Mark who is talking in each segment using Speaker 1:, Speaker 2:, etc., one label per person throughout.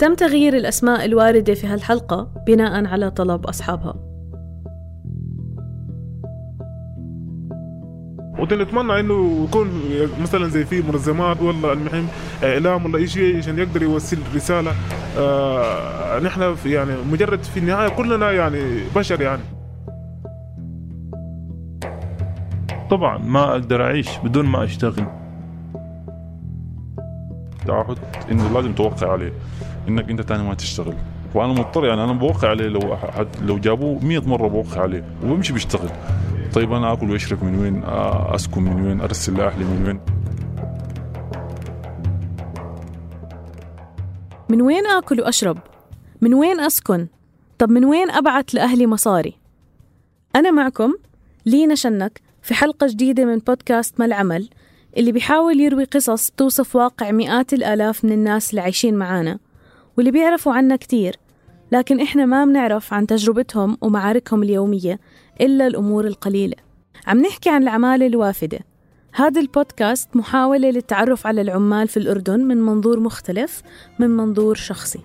Speaker 1: تم تغيير الأسماء الواردة في هالحلقة بناء على طلب أصحابها.
Speaker 2: ونتمنى إنه يكون مثلا زي في منظمات ولا المهم إعلام ولا اي شيء عشان يقدر يوصل رسالة. آه نحن يعني مجرد في النهاية كلنا يعني بشر يعني.
Speaker 3: طبعا ما أقدر أعيش بدون ما أشتغل.
Speaker 4: تعهد إنه لازم توقع عليه. إنك أنت تاني ما تشتغل وأنا مضطر يعني أنا بوقع عليه لو حد لو جابوه 100 مرة بوقع عليه وبمشي بيشتغل طيب أنا آكل وأشرب من وين اسكن من وين أرسل لاهلي من وين
Speaker 1: من وين آكل وأشرب؟ من وين أسكن؟ طب من وين أبعت لأهلي مصاري؟ أنا معكم لينا شنك في حلقة جديدة من بودكاست ما العمل اللي بيحاول يروي قصص توصف واقع مئات الآلاف من الناس اللي عايشين معانا واللي بيعرفوا عنا كتير. لكن إحنا ما بنعرف عن تجربتهم ومعاركهم اليومية إلا الأمور القليلة. عم نحكي عن العمالة الوافدة. هذا البودكاست محاولة للتعرف على العمال في الأردن من منظور مختلف من منظور شخصي.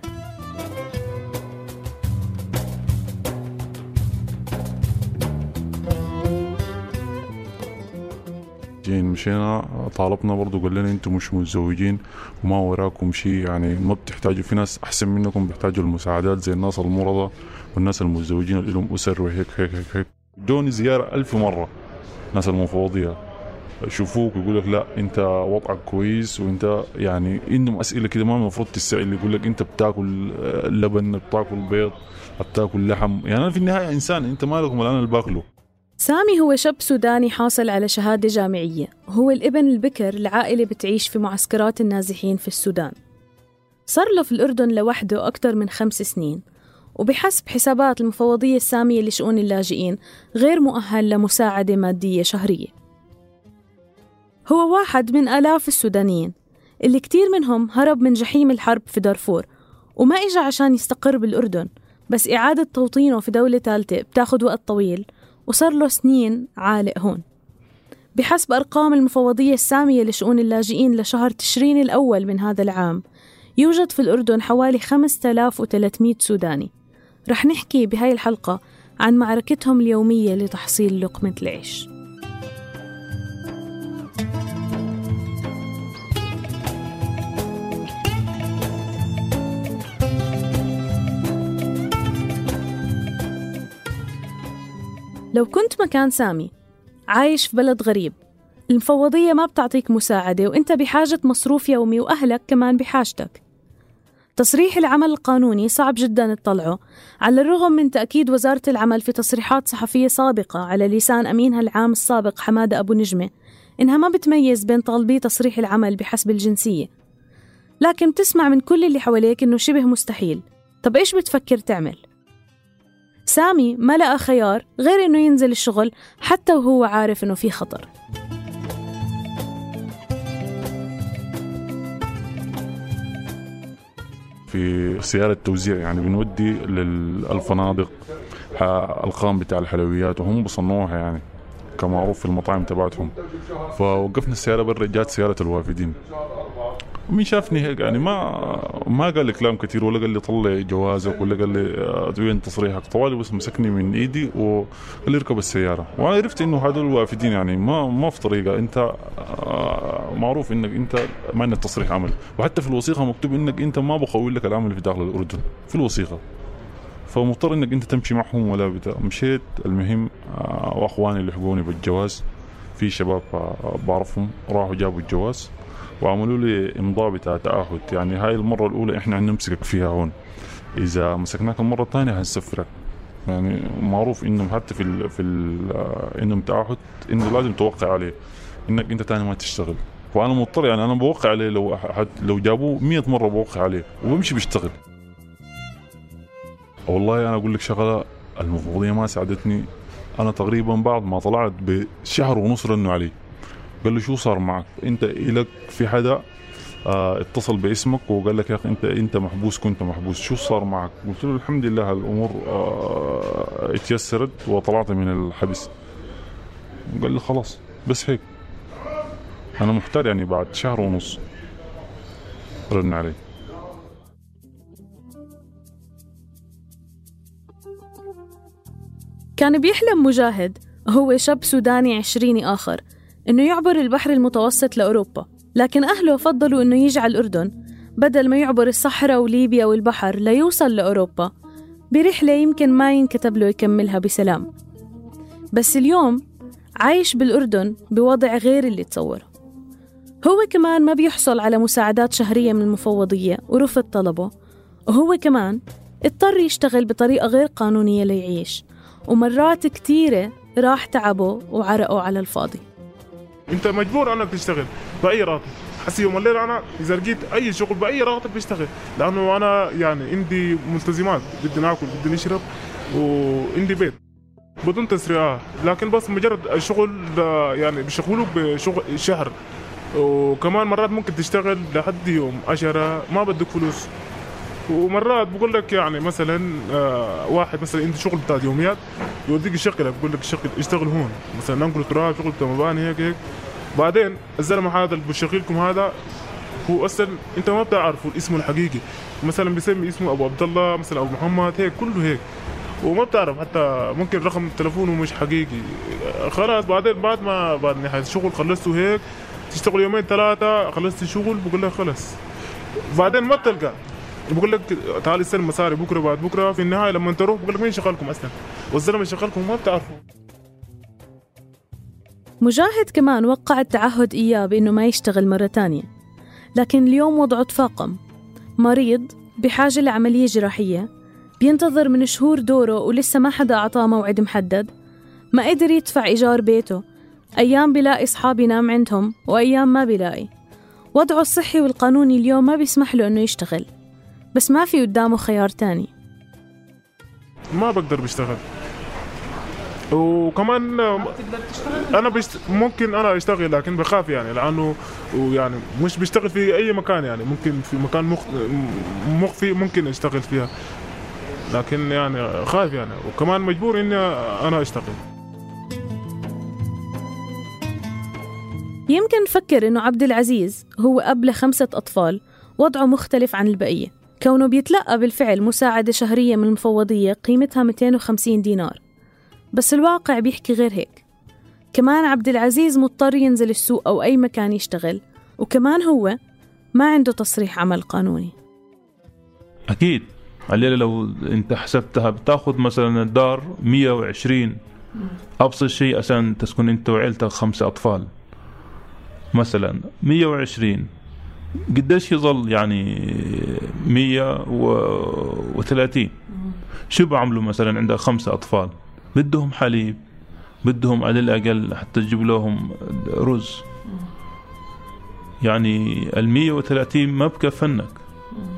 Speaker 4: جين مشينا طالبنا برضو قال لنا أنتم مش متزوجين وما وراكم شيء يعني ما بتحتاجوا في ناس أحسن منكم بيحتاجوا المساعدات زي الناس المرضى والناس المتزوجين اللي لهم أسر وهيك هيك هيك هيك. جوني زيارة ألف مرة ناس المفوضية. يشوفوك يقول لك لا انت وضعك كويس وانت يعني عندهم أسئلة كده ما المفروض تسأل يقول لك انت بتاكل لبن بتاكل بيض بتاكل لحم. يعني أنا في النهاية إنسان أنت مالكم ولا أنا اللي باكله.
Speaker 1: سامي هو شاب سوداني حاصل على شهادة جامعية. هو الابن البكر لعائلة بتعيش في معسكرات النازحين في السودان. صار له في الأردن لوحده أكثر من خمس سنين. وبحسب حسابات المفوضية السامية لشؤون اللاجئين غير مؤهل لمساعدة مادية شهرية. هو واحد من آلاف السودانيين. اللي كتير منهم هرب من جحيم الحرب في دارفور وما إجا عشان يستقر بالأردن بس إعادة توطينه في دولة ثالثة بتاخد وقت طويل. وصار له سنين عالق هون. بحسب أرقام المفوضية السامية لشؤون اللاجئين لشهر تشرين الأول من هذا العام يوجد في الأردن حوالي 5300 سوداني. رح نحكي بهاي الحلقة عن معركتهم اليومية لتحصيل لقمة العيش. لو كنت مكان سامي عايش في بلد غريب المفوضية ما بتعطيك مساعدة وإنت بحاجة مصروف يومي وأهلك كمان بحاجتك. تصريح العمل القانوني صعب جدا تطلعه على الرغم من تأكيد وزارة العمل في تصريحات صحفية سابقة على لسان أمينها العام السابق حمادة أبو نجمة إنها ما بتميز بين طالبي تصريح العمل بحسب الجنسية. لكن بتسمع من كل اللي حواليك إنه شبه مستحيل. طب إيش بتفكر تعمل؟ سامي ما لقى خيار غير إنه ينزل الشغل حتى وهو عارف إنه في خطر.
Speaker 4: في سيارة توزيع يعني بنودي للفنادق ح- الخام بتاع الحلويات وهم بصنعوها يعني كمعروف في المطاعم تبعتهم. فوقفنا السيارة برا جات سيارة الوافدين. مين شافني هيك؟ يعني ما ما قال لي كلام كثير ولا قال لي طلع جوازك ولا قال لي آه، وين تصريحك طوالي بس مسكني من إيدي وقال لي اركب السيارة. وأنا عرفت إنه هذول الوافدين يعني ما ما في طريقة. أنت آه، معروف إنك أنت ما عندك تصريح عمل. وحتى في الوثيقة مكتوب إنك أنت ما بخول لك العمل في داخل الأردن في الوثيقة. فمضطر إنك أنت تمشي معهم ولا بتاع. مشيت المهم آه، وأخواني لحقوني بالجواز في شباب آه، بعرفهم راحوا جابوا الجواز. وعملوا لي امضاء بتاع تعهد يعني هاي المرة الأولى إحنا هنمسكك فيها هون. إذا مسكناك المره الثانية هنسفرك يعني معروف انهم حتى في ال في ال آه، انهم تعهد إنه لازم توقع عليه. إنك أنت تاني ما تشتغل. فانا مضطر يعني أنا بوقع عليه لو حد لو جابوه 100 مرة بوقع عليه وبمشي بيشتغل. والله أنا أقول لك شغلة المفوضيه ما ساعدتني. أنا تقريبا بعد ما طلعت بشهر ونص رنوا علي. قال له شو صار معك؟ أنت إلك في حدا آه اتصل باسمك وقال لك يا أخي أنت أنت محبوس كنت محبوس. شو صار معك؟ قلت له الحمد لله الأمور آه اتيسرت وطلعت من الحبس. قال لي خلاص بس هيك. أنا محتار يعني بعد شهر ونص رن علي
Speaker 1: كان بيحلم مجاهد هو شاب سوداني عشريني آخر. إنه يعبر البحر المتوسط لأوروبا لكن أهله فضلوا إنه يجي على الأردن بدل ما يعبر الصحراء وليبيا والبحر ليوصل لأوروبا برحلة يمكن ما ينكتب له يكملها بسلام. بس اليوم عايش بالأردن بوضع غير اللي تصوره. هو كمان ما بيحصل على مساعدات شهرية من المفوضية ورفض طلبه. وهو كمان اضطر يشتغل بطريقة غير قانونية ليعيش ومرات كتيرة راح تعبه وعرقه على الفاضي.
Speaker 2: انت مجبور انك تشتغل بأي راتب. حسي يوم الليل أنا إذا لقيت أي شغل بأي راتب بشتغل لأنه أنا يعني عندي ملتزمات بدي ناكل بدي نشرب وعندي بيت. بدون تسريعات لكن بس مجرد الشغل يعني بيشغلوك بشغل شهر. وكمان مرات ممكن تشتغل لحد يوم عشرة ما بدك فلوس. ومرات بقول لك يعني مثلا آه واحد مثلا انت شغل بتاع يوميات يوديك يشغلك بقول لك شغل اشتغل هون مثلا ننقل تراب شغل بتاع مباني هيك هيك. بعدين الزلمة هذا اللي بشغلكم هذا هو أصلا أنت ما بتعرفه اسمه الحقيقي. مثلا بيسمي اسمه أبو عبد الله مثلا أبو محمد هيك كله هيك. وما بتعرف حتى ممكن رقم تلفونه مش حقيقي. خلاص بعدين بعد ما بعد نهاية الشغل خلصته هيك تشتغل يومين ثلاثة خلصت الشغل بقول لك خلص. بعدين ما بتلقى. بقول لك تعال استلم مصاري بكرة بعد بكرة. في النهاية لما تروح بقول لك مين شغلكم أصلا؟ والزلمة شغلكم ما بتعرفوا
Speaker 1: مجاهد كمان وقع التعهد إياه بإنه ما يشتغل مرة تانية. لكن اليوم وضعه تفاقم. مريض بحاجة لعملية جراحية. بينتظر من شهور دوره ولسه ما حدا أعطاه موعد محدد. ما قدر يدفع إيجار بيته. أيام بلاقي أصحاب ينام عندهم وأيام ما بلاقي. وضعه الصحي والقانوني اليوم ما بيسمح له إنه يشتغل. بس ما في قدامه خيار تاني.
Speaker 2: ما بقدر بشتغل. وكمان أنا بشت... ممكن أنا أشتغل لكن بخاف يعني لأنه ويعني مش بشتغل في أي مكان يعني. ممكن في مكان مخ... مخفي ممكن أشتغل فيها. لكن يعني خايف يعني. وكمان مجبور إني أنا أشتغل.
Speaker 1: يمكن نفكر إنه عبد العزيز هو أب لخمسة أطفال وضعه مختلف عن البقية. كونه بيتلقى بالفعل مساعدة شهرية من المفوضية قيمتها 250 دينار. بس الواقع بيحكي غير هيك. كمان عبد العزيز مضطر ينزل السوق أو أي مكان يشتغل وكمان هو ما عنده تصريح عمل قانوني.
Speaker 3: أكيد. الليلة لو أنت حسبتها بتأخذ مثلا الدار 120 أبسط شيء عشان تسكن أنت وعيلتك خمسة أطفال. مثلا 120 قديش يظل يعني 130 شو بعملوا مثلا عندك خمسة أطفال؟ بدهم حليب بدهم على الأقل حتى تجيب لهم رز. يعني ال 130 ما بكفنك.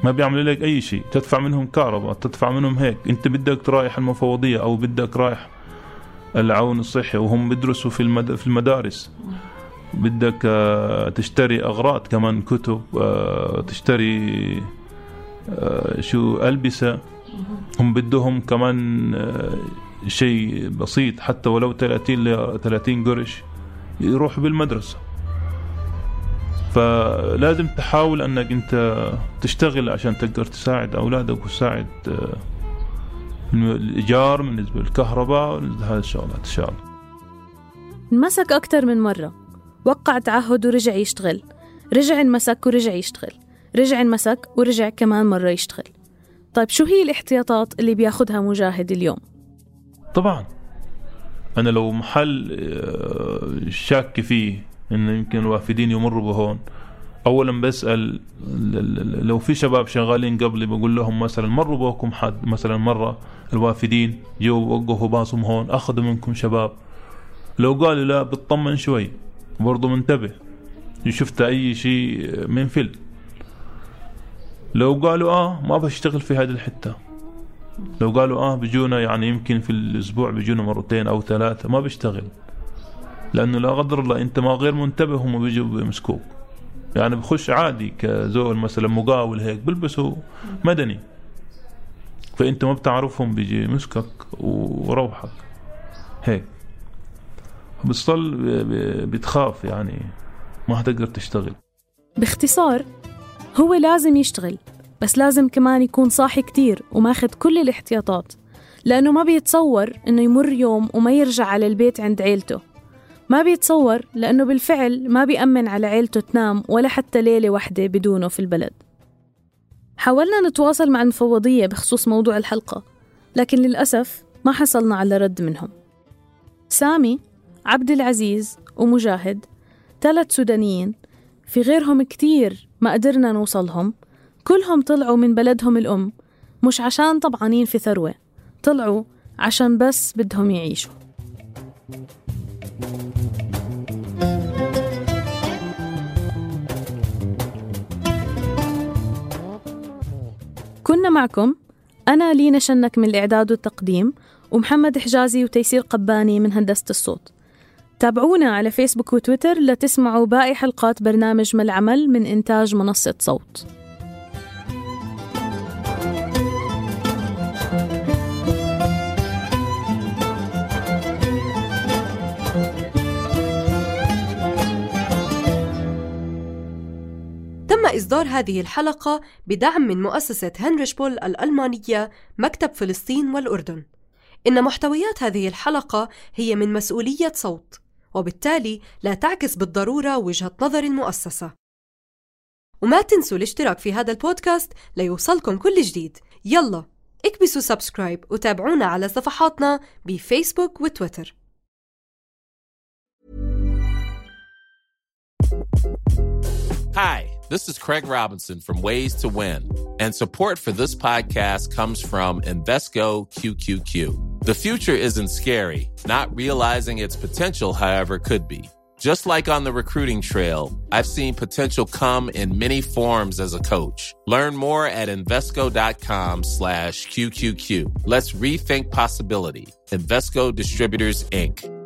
Speaker 3: ما بيعمل لك أي شيء. تدفع منهم كهرباء تدفع منهم هيك. أنت بدك رايح المفوضية أو بدك رايح العون الصحي وهم بدرسوا في المدارس. بدك آه، تشتري أغراض كمان كتب آه، تشتري آه، شو ألبسة. هم بدهم كمان شيء بسيط حتى ولو 30 ل 30 قرش يروح بالمدرسة. فلازم تحاول أنك أنت تشتغل عشان تقدر تساعد أولادك وتساعد الإيجار بالنسبة للكهرباء هذه الشغلات إن شاء الله.
Speaker 1: انمسك أكثر من مرة. وقع تعهد ورجع يشتغل. رجع انمسك ورجع يشتغل. رجع انمسك ورجع كمان مرة يشتغل. طيب شو هي الاحتياطات اللي بياخدها مجاهد اليوم؟
Speaker 3: طبعا. أنا لو محل آه، شاك فيه إنه يمكن الوافدين يمروا بهون اولا بسأل لو في شباب شغالين قبلي بقول لهم مثلا مروا بكم حد مثلا مرة الوافدين جو وقفوا باصهم هون أخذوا منكم شباب. لو قالوا لا بتطمن شوي. برضه منتبه. شفت أي شيء من فيلم. لو قالوا آه ما بشتغل في هذه الحتة. لو قالوا آه بيجونا يعني يمكن في الأسبوع بيجونا مرتين أو ثلاثة ما بيشتغل. لأنه لا قدر الله أنت ما غير منتبه هم بيجوا بيمسكوك. يعني بخش عادي كزول مثلا مقاول هيك بلبسوا مدني. فأنت ما بتعرفهم بيجي مسكك وروحك. هيك. بتصل بتخاف يعني ما حتقدر تشتغل.
Speaker 1: باختصار هو لازم يشتغل بس لازم كمان يكون صاحي كتير وماخد كل الاحتياطات لأنه ما بيتصور إنه يمر يوم وما يرجع على البيت عند عيلته. ما بيتصور لأنه بالفعل ما بيأمن على عيلته تنام ولا حتى ليلة واحدة بدونه في البلد. حاولنا نتواصل مع المفوضية بخصوص موضوع الحلقة لكن للأسف ما حصلنا على رد منهم. سامي؟ عبد العزيز ومجاهد ثلاث سودانيين في غيرهم كتير ما قدرنا نوصلهم. كلهم طلعوا من بلدهم الأم مش عشان طبعانين في ثروة طلعوا عشان بس بدهم يعيشوا. كنا معكم أنا لينا شنك من الإعداد والتقديم ومحمد حجازي وتيسير قباني من هندسة الصوت. تابعونا على فيسبوك وتويتر لتسمعوا باقي حلقات برنامج ما العمل من إنتاج منصة صوت.
Speaker 5: تم إصدار هذه الحلقة بدعم من مؤسسة هنريش بول الألمانية مكتب فلسطين والأردن. إن محتويات هذه الحلقة هي من مسؤولية صوت. وبالتالي لا تعكس بالضرورة وجهة نظر المؤسسة وما تنسوا الاشتراك في هذا البودكاست ليوصلكم كل جديد. يلا اكبسوا subscribe وتابعونا على صفحاتنا بفيسبوك وتويتر.
Speaker 6: Hi, this is Craig Robinson from Ways to Win, and support for this podcast comes from Invesco QQQ. The future isn't scary, not realizing its potential, however, could be. Just like on the recruiting trail, I've seen potential come in many forms as a coach. Learn more at Invesco.com slash QQQ. Let's rethink possibility. Invesco Distributors, Inc.